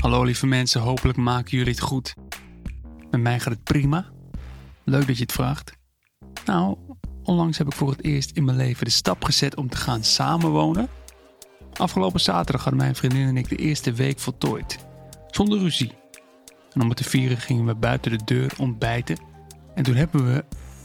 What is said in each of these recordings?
Hallo lieve mensen, hopelijk maken jullie het goed. Met mij gaat het prima. Leuk dat je het vraagt. Nou, onlangs heb ik voor het eerst in mijn leven de stap gezet om te gaan samenwonen. Afgelopen zaterdag hadden mijn vriendin en ik de eerste week voltooid. Zonder ruzie. En om het te vieren gingen we buiten de deur ontbijten. En toen hebben we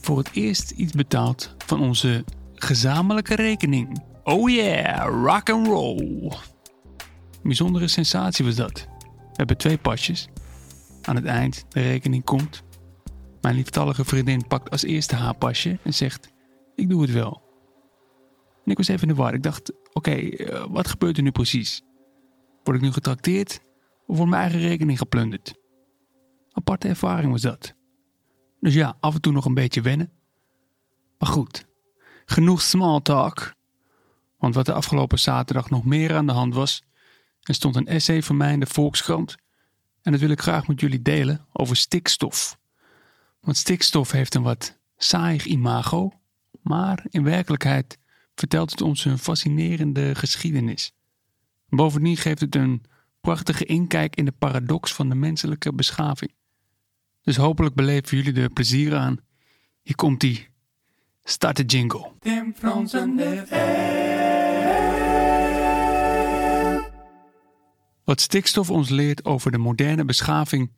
voor het eerst iets betaald van onze gezamenlijke rekening. Oh yeah, rock and roll. Een bijzondere sensatie was dat. We hebben twee pasjes. Aan het eind, de rekening komt. Mijn lieftallige vriendin pakt als eerste haar pasje en zegt: Ik doe het wel. En ik was even in de war. Ik dacht: Oké, eh, wat gebeurt er nu precies? Word ik nu getrakteerd of wordt mijn eigen rekening geplunderd? Aparte ervaring was dat. Dus ja, af en toe nog een beetje wennen. Maar goed, genoeg small talk. Want wat de afgelopen zaterdag nog meer aan de hand was, er stond een essay van mij in de Volkskrant. En dat wil ik graag met jullie delen over stikstof. Want stikstof heeft een wat saai imago, maar in werkelijkheid vertelt het ons een fascinerende geschiedenis. Bovendien geeft het een prachtige inkijk in de paradox van de menselijke beschaving. Dus hopelijk beleven jullie er plezier aan. Hier komt ie. Start de jingle. Tim Fransen Wat stikstof ons leert over de moderne beschaving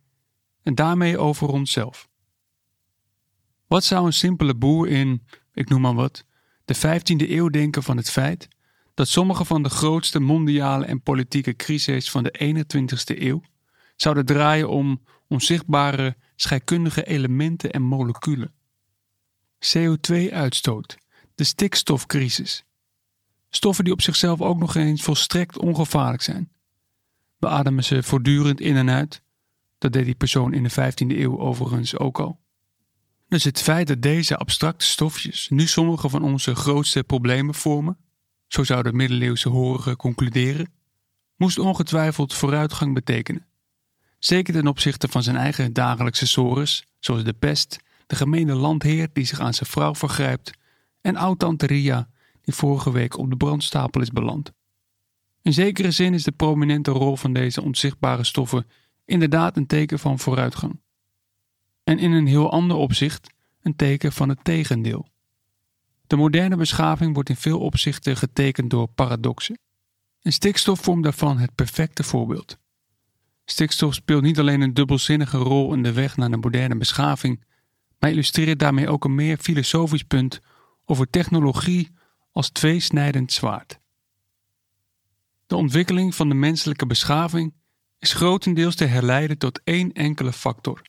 en daarmee over onszelf. Wat zou een simpele boer in, ik noem maar wat, de 15e eeuw denken van het feit dat sommige van de grootste mondiale en politieke crises van de 21e eeuw zouden draaien om onzichtbare scheikundige elementen en moleculen. CO2-uitstoot, de stikstofcrisis. Stoffen die op zichzelf ook nog eens volstrekt ongevaarlijk zijn. We ademen ze voortdurend in en uit. Dat deed die persoon in de 15e eeuw overigens ook al. Dus het feit dat deze abstracte stofjes nu sommige van onze grootste problemen vormen, zo zou de middeleeuwse horige concluderen, moest ongetwijfeld vooruitgang betekenen. Zeker ten opzichte van zijn eigen dagelijkse sores, zoals de pest, de gemene landheer die zich aan zijn vrouw vergrijpt en oud-tante Ria die vorige week op de brandstapel is beland. In zekere zin is de prominente rol van deze onzichtbare stoffen inderdaad een teken van vooruitgang. En in een heel ander opzicht een teken van het tegendeel. De moderne beschaving wordt in veel opzichten getekend door paradoxen. En stikstof vormt daarvan het perfecte voorbeeld. Stikstof speelt niet alleen een dubbelzinnige rol in de weg naar de moderne beschaving, maar illustreert daarmee ook een meer filosofisch punt over technologie als tweesnijdend zwaard. De ontwikkeling van de menselijke beschaving is grotendeels te herleiden tot één enkele factor: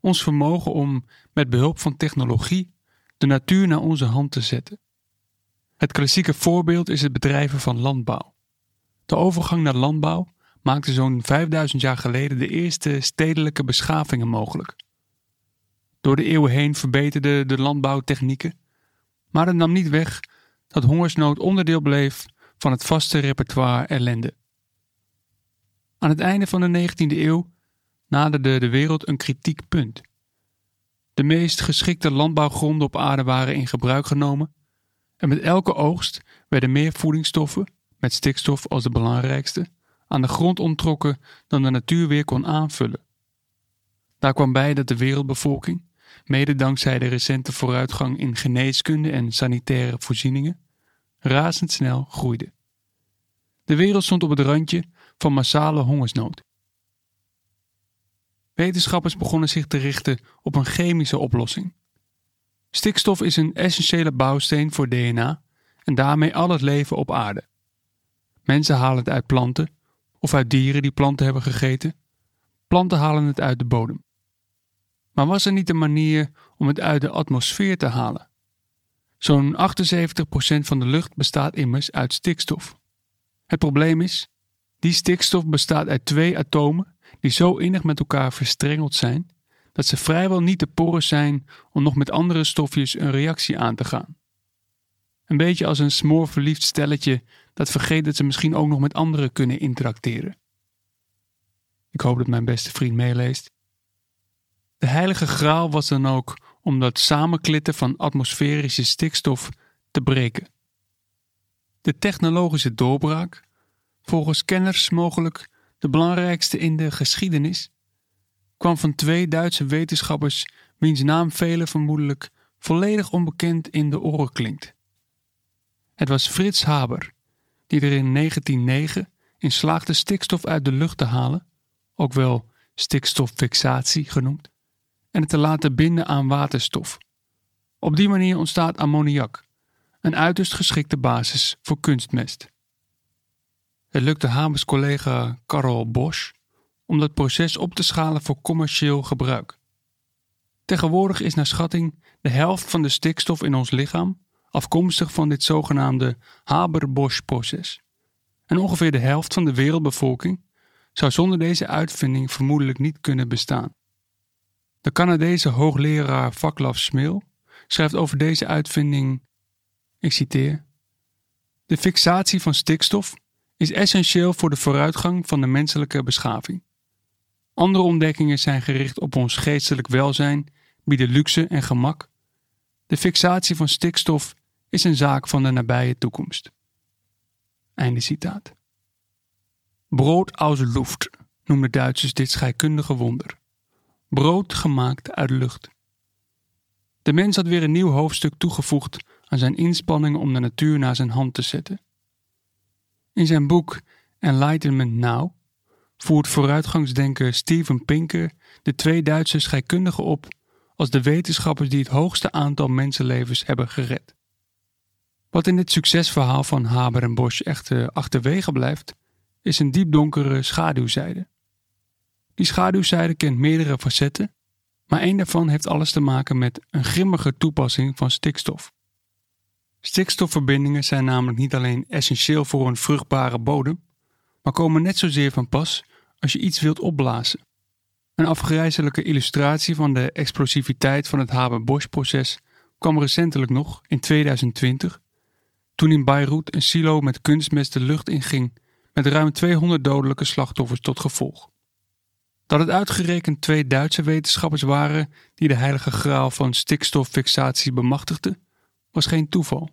ons vermogen om met behulp van technologie de natuur naar onze hand te zetten. Het klassieke voorbeeld is het bedrijven van landbouw. De overgang naar landbouw maakte zo'n 5000 jaar geleden de eerste stedelijke beschavingen mogelijk. Door de eeuwen heen verbeterden de landbouwtechnieken, maar het nam niet weg dat hongersnood onderdeel bleef van het vaste repertoire ellende. Aan het einde van de 19e eeuw naderde de wereld een kritiek punt. De meest geschikte landbouwgronden op aarde waren in gebruik genomen en met elke oogst werden meer voedingsstoffen, met stikstof als de belangrijkste, aan de grond onttrokken dan de natuur weer kon aanvullen. Daar kwam bij dat de wereldbevolking, mede dankzij de recente vooruitgang in geneeskunde en sanitaire voorzieningen, razendsnel groeide. De wereld stond op het randje van massale hongersnood. Wetenschappers begonnen zich te richten op een chemische oplossing. Stikstof is een essentiële bouwsteen voor DNA en daarmee al het leven op aarde. Mensen halen het uit planten of uit dieren die planten hebben gegeten. Planten halen het uit de bodem. Maar was er niet een manier om het uit de atmosfeer te halen? Zo'n 78% van de lucht bestaat immers uit stikstof. Het probleem is, die stikstof bestaat uit twee atomen die zo innig met elkaar verstrengeld zijn dat ze vrijwel niet te poren zijn om nog met andere stofjes een reactie aan te gaan. Een beetje als een smoorverliefd stelletje dat vergeet dat ze misschien ook nog met anderen kunnen interacteren. Ik hoop dat mijn beste vriend meeleest. De heilige graal was dan ook om dat samenklitten van atmosferische stikstof te breken. De technologische doorbraak, volgens kenners mogelijk de belangrijkste in de geschiedenis, kwam van twee Duitse wetenschappers wiens naam velen vermoedelijk volledig onbekend in de oren klinkt. Het was Frits Haber, die er in 1909 in slaagde stikstof uit de lucht te halen, ook wel stikstoffixatie genoemd, en het te laten binden aan waterstof. Op die manier ontstaat ammoniak, een uiterst geschikte basis voor kunstmest. Het lukte Habers collega Karel Bosch om dat proces op te schalen voor commercieel gebruik. Tegenwoordig is naar schatting de helft van de stikstof in ons lichaam afkomstig van dit zogenaamde Haber-Bosch-proces. En ongeveer de helft van de wereldbevolking zou zonder deze uitvinding vermoedelijk niet kunnen bestaan. De Canadese hoogleraar Vaclav Smil schrijft over deze uitvinding, ik citeer, De fixatie van stikstof is essentieel voor de vooruitgang van de menselijke beschaving. Andere ontdekkingen zijn gericht op ons geestelijk welzijn, bieden luxe en gemak. De fixatie van stikstof is een zaak van de nabije toekomst. Einde citaat. Brood aus Luft noemen Duitsers dit scheikundige wonder. Brood gemaakt uit lucht. De mens had weer een nieuw hoofdstuk toegevoegd aan zijn inspanningen om de natuur naar zijn hand te zetten. In zijn boek Enlightenment Now voert vooruitgangsdenker Steven Pinker de twee Duitse scheikundigen op als de wetenschappers die het hoogste aantal mensenlevens hebben gered. Wat in dit succesverhaal van Haber en Bosch echter achterwege blijft, is een diepdonkere schaduwzijde. Die schaduwzijde kent meerdere facetten, maar één daarvan heeft alles te maken met een grimmige toepassing van stikstof. Stikstofverbindingen zijn namelijk niet alleen essentieel voor een vruchtbare bodem, maar komen net zozeer van pas als je iets wilt opblazen. Een afgrijzelijke illustratie van de explosiviteit van het Haber-Bosch-proces kwam recentelijk nog in 2020, toen in Beirut een silo met kunstmest de lucht inging met ruim 200 dodelijke slachtoffers tot gevolg. Dat het uitgerekend twee Duitse wetenschappers waren die de heilige graal van stikstoffixatie bemachtigden, was geen toeval.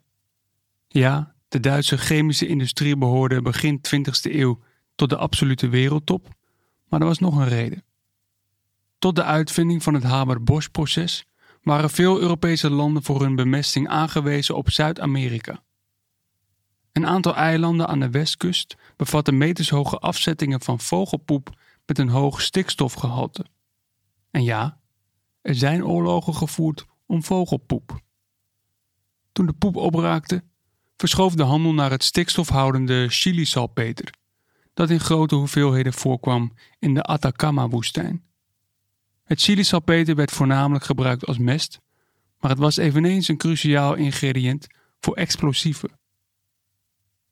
Ja, de Duitse chemische industrie behoorde begin 20e eeuw tot de absolute wereldtop, maar er was nog een reden. Tot de uitvinding van het Haber-Bosch-proces waren veel Europese landen voor hun bemesting aangewezen op Zuid-Amerika. Een aantal eilanden aan de westkust bevatten metershoge afzettingen van vogelpoep met een hoog stikstofgehalte. En ja, er zijn oorlogen gevoerd om vogelpoep. Toen de poep opraakte, verschoof de handel naar het stikstofhoudende chilisalpeter, dat in grote hoeveelheden voorkwam in de Atacama-woestijn. Het chilisalpeter werd voornamelijk gebruikt als mest, maar het was eveneens een cruciaal ingrediënt voor explosieven.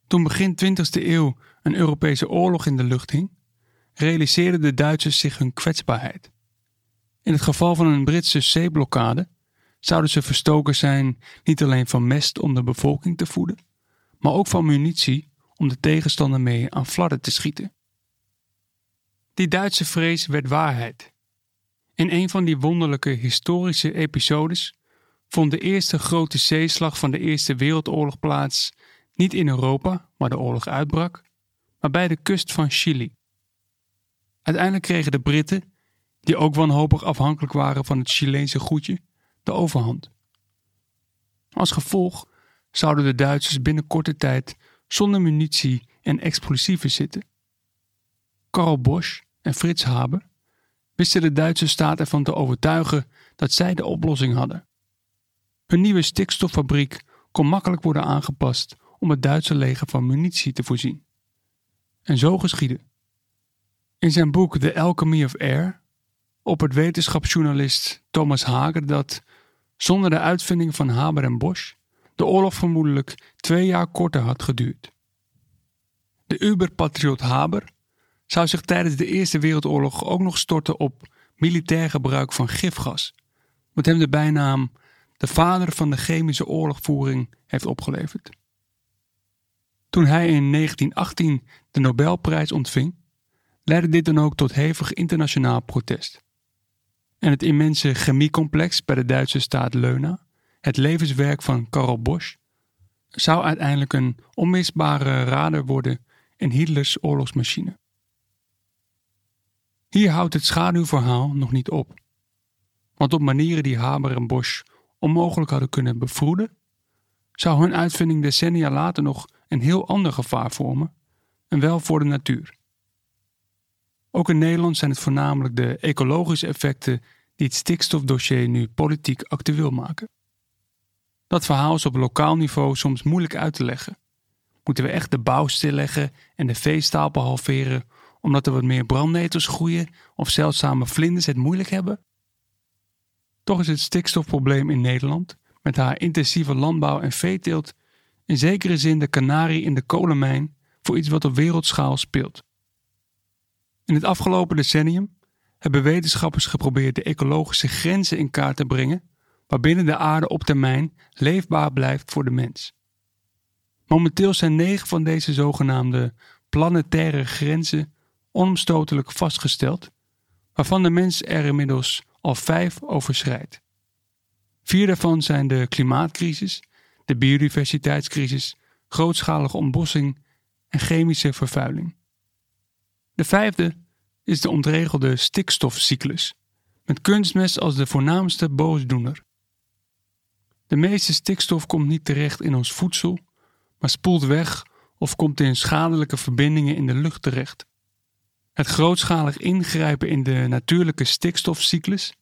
Toen begin 20e eeuw een Europese oorlog in de lucht hing, realiseerden de Duitsers zich hun kwetsbaarheid. In het geval van een Britse zeeblokkade zouden ze verstoken zijn niet alleen van mest om de bevolking te voeden, maar ook van munitie om de tegenstander mee aan fladden te schieten. Die Duitse vrees werd waarheid. In een van die wonderlijke historische episodes vond de eerste grote zeeslag van de Eerste Wereldoorlog plaats niet in Europa, waar de oorlog uitbrak, maar bij de kust van Chili. Uiteindelijk kregen de Britten, die ook wanhopig afhankelijk waren van het Chileense goedje, de overhand. Als gevolg zouden de Duitsers binnen korte tijd zonder munitie en explosieven zitten. Karl Bosch en Frits Haber wisten de Duitse staat ervan te overtuigen dat zij de oplossing hadden. Hun nieuwe stikstoffabriek kon makkelijk worden aangepast om het Duitse leger van munitie te voorzien. En zo geschiedde. In zijn boek The Alchemy of Air op wetenschapsjournalist Thomas Hager dat, zonder de uitvinding van Haber en Bosch, de oorlog vermoedelijk twee jaar korter had geduurd. De Uberpatriot Haber zou zich tijdens de Eerste Wereldoorlog ook nog storten op militair gebruik van gifgas, wat hem de bijnaam de vader van de chemische oorlogvoering heeft opgeleverd. Toen hij in 1918 de Nobelprijs ontving, leidde dit dan ook tot hevig internationaal protest. En het immense chemiecomplex bij de Duitse staat Leuna, het levenswerk van Karl Bosch, zou uiteindelijk een onmisbare radar worden in Hitlers oorlogsmachine. Hier houdt het schaduwverhaal nog niet op. Want op manieren die Haber en Bosch onmogelijk hadden kunnen bevroeden, zou hun uitvinding decennia later nog een heel ander gevaar vormen, en wel voor de natuur. Ook in Nederland zijn het voornamelijk de ecologische effecten die het stikstofdossier nu politiek actueel maken. Dat verhaal is op lokaal niveau soms moeilijk uit te leggen. Moeten we echt de bouw stilleggen en de veestapel halveren omdat er wat meer brandnetels groeien of zeldzame vlinders het moeilijk hebben? Toch is het stikstofprobleem in Nederland, met haar intensieve landbouw en veeteelt, in zekere zin de kanarie in de kolenmijn voor iets wat op wereldschaal speelt. In het afgelopen decennium hebben wetenschappers geprobeerd de ecologische grenzen in kaart te brengen waarbinnen de aarde op termijn leefbaar blijft voor de mens. Momenteel zijn negen van deze zogenaamde planetaire grenzen onomstotelijk vastgesteld, waarvan de mens er inmiddels al vijf overschrijdt. Vier daarvan zijn de klimaatcrisis, de biodiversiteitscrisis, grootschalige ontbossing en chemische vervuiling. De vijfde is de ontregelde stikstofcyclus, met kunstmest als de voornaamste boosdoener. De meeste stikstof komt niet terecht in ons voedsel, maar spoelt weg of komt in schadelijke verbindingen in de lucht terecht. Het grootschalig ingrijpen in de natuurlijke stikstofcyclus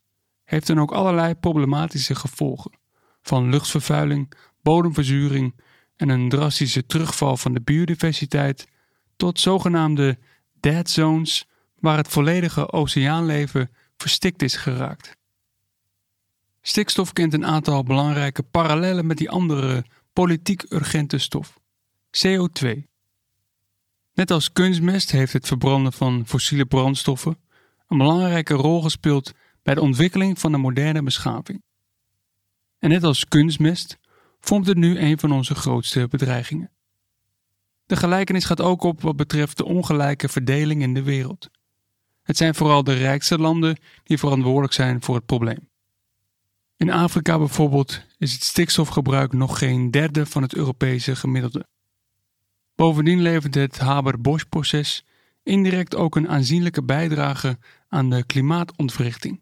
heeft dan ook allerlei problematische gevolgen, van luchtvervuiling, bodemverzuring en een drastische terugval van de biodiversiteit tot zogenaamde dead zones waar het volledige oceaanleven verstikt is geraakt. Stikstof kent een aantal belangrijke parallellen met die andere politiek urgente stof, CO2. Net als kunstmest heeft het verbranden van fossiele brandstoffen een belangrijke rol gespeeld bij de ontwikkeling van de moderne beschaving. En net als kunstmest vormt het nu een van onze grootste bedreigingen. De gelijkenis gaat ook op wat betreft de ongelijke verdeling in de wereld. Het zijn vooral de rijkste landen die verantwoordelijk zijn voor het probleem. In Afrika bijvoorbeeld is het stikstofgebruik nog geen derde van het Europese gemiddelde. Bovendien levert het Haber-Bosch-proces indirect ook een aanzienlijke bijdrage aan de klimaatontwrichting.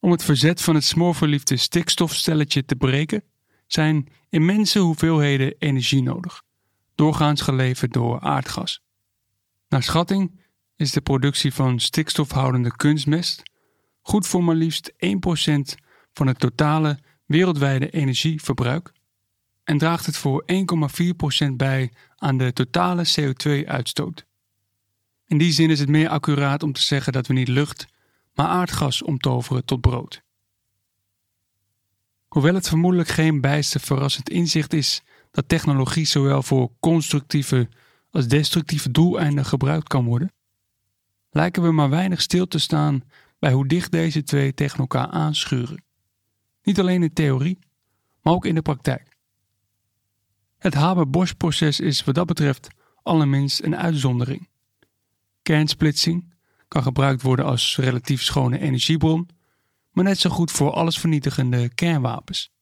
Om het verzet van het smoorverliefde stikstofstelletje te breken, zijn immense hoeveelheden energie nodig, doorgaans geleverd door aardgas. Naar schatting is de productie van stikstofhoudende kunstmest goed voor maar liefst 1% van het totale wereldwijde energieverbruik en draagt het voor 1,4% bij aan de totale CO2-uitstoot. In die zin is het meer accuraat om te zeggen dat we niet lucht, maar aardgas omtoveren tot brood. Hoewel het vermoedelijk geen bijster verrassend inzicht is dat technologie zowel voor constructieve als destructieve doeleinden gebruikt kan worden, lijken we maar weinig stil te staan bij hoe dicht deze twee tegen elkaar aanschuren. Niet alleen in theorie, maar ook in de praktijk. Het Haber-Bosch-proces is wat dat betreft allerminst een uitzondering. Kernsplitsing kan gebruikt worden als relatief schone energiebron, maar net zo goed voor allesvernietigende kernwapens.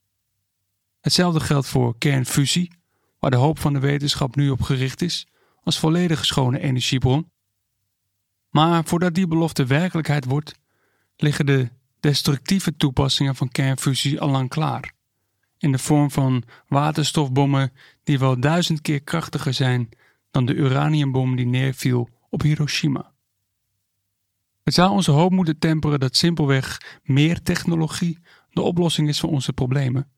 Hetzelfde geldt voor kernfusie, waar de hoop van de wetenschap nu op gericht is, als volledig schone energiebron. Maar voordat die belofte werkelijkheid wordt, liggen de destructieve toepassingen van kernfusie al lang klaar. In de vorm van waterstofbommen die wel duizend keer krachtiger zijn dan de uraniumbom die neerviel op Hiroshima. Het zou onze hoop moeten temperen dat simpelweg meer technologie de oplossing is voor onze problemen.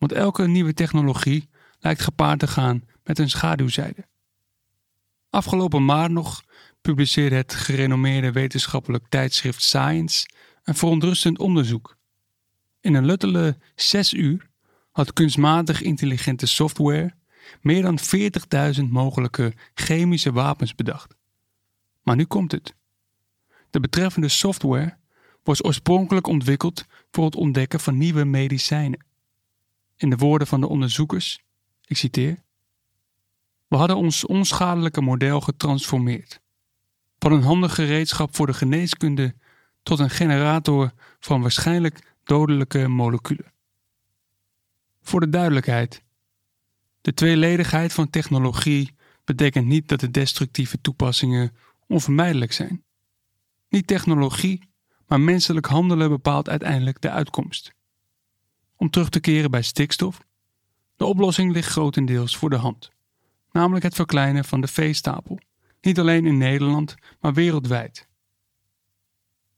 Want elke nieuwe technologie lijkt gepaard te gaan met een schaduwzijde. Afgelopen maart nog publiceerde het gerenommeerde wetenschappelijk tijdschrift Science een verontrustend onderzoek. In een luttele zes uur had kunstmatig intelligente software meer dan 40.000 mogelijke chemische wapens bedacht. Maar nu komt het. De betreffende software was oorspronkelijk ontwikkeld voor het ontdekken van nieuwe medicijnen. In de woorden van de onderzoekers, ik citeer: We hadden ons onschadelijke model getransformeerd. Van een handig gereedschap voor de geneeskunde tot een generator van waarschijnlijk dodelijke moleculen. Voor de duidelijkheid: de tweeledigheid van technologie betekent niet dat de destructieve toepassingen onvermijdelijk zijn. Niet technologie, maar menselijk handelen bepaalt uiteindelijk de uitkomst. Om terug te keren bij stikstof, de oplossing ligt grotendeels voor de hand, namelijk het verkleinen van de veestapel, niet alleen in Nederland, maar wereldwijd.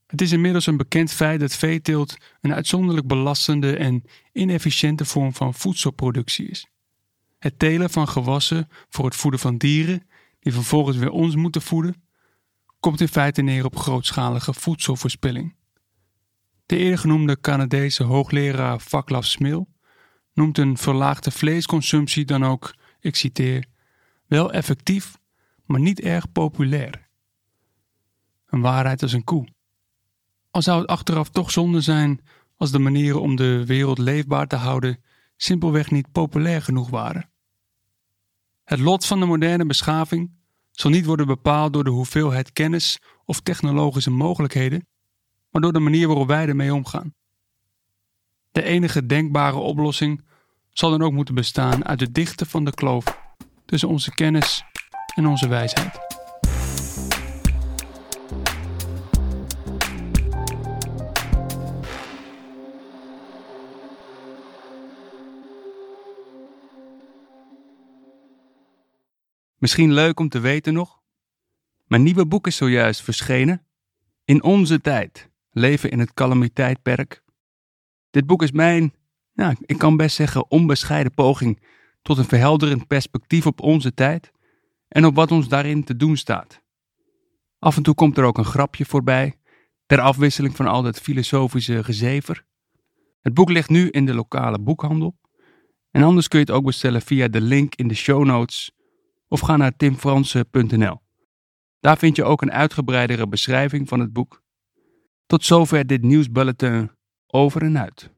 Het is inmiddels een bekend feit dat veeteelt een uitzonderlijk belastende en inefficiënte vorm van voedselproductie is. Het telen van gewassen voor het voeden van dieren, die vervolgens weer ons moeten voeden, komt in feite neer op grootschalige voedselverspilling. De eerder genoemde Canadese hoogleraar Vaclav Smil noemt een verlaagde vleesconsumptie dan ook, ik citeer, wel effectief, maar niet erg populair. Een waarheid als een koe. Al zou het achteraf toch zonde zijn als de manieren om de wereld leefbaar te houden simpelweg niet populair genoeg waren. Het lot van de moderne beschaving zal niet worden bepaald door de hoeveelheid kennis of technologische mogelijkheden, maar door de manier waarop wij ermee omgaan. De enige denkbare oplossing zal dan ook moeten bestaan uit het dichten van de kloof tussen onze kennis en onze wijsheid. Misschien leuk om te weten nog. Mijn nieuwe boek is zojuist verschenen. In onze tijd. Leven in het calamiteitperk. Dit boek is mijn, nou, ik kan best zeggen, onbescheiden poging tot een verhelderend perspectief op onze tijd en op wat ons daarin te doen staat. Af en toe komt er ook een grapje voorbij, ter afwisseling van al dat filosofische gezever. Het boek ligt nu in de lokale boekhandel. En anders kun je het ook bestellen via de link in de show notes of ga naar timfransen.nl. Daar vind je ook een uitgebreidere beschrijving van het boek. Tot zover dit nieuwsbulletin over en uit.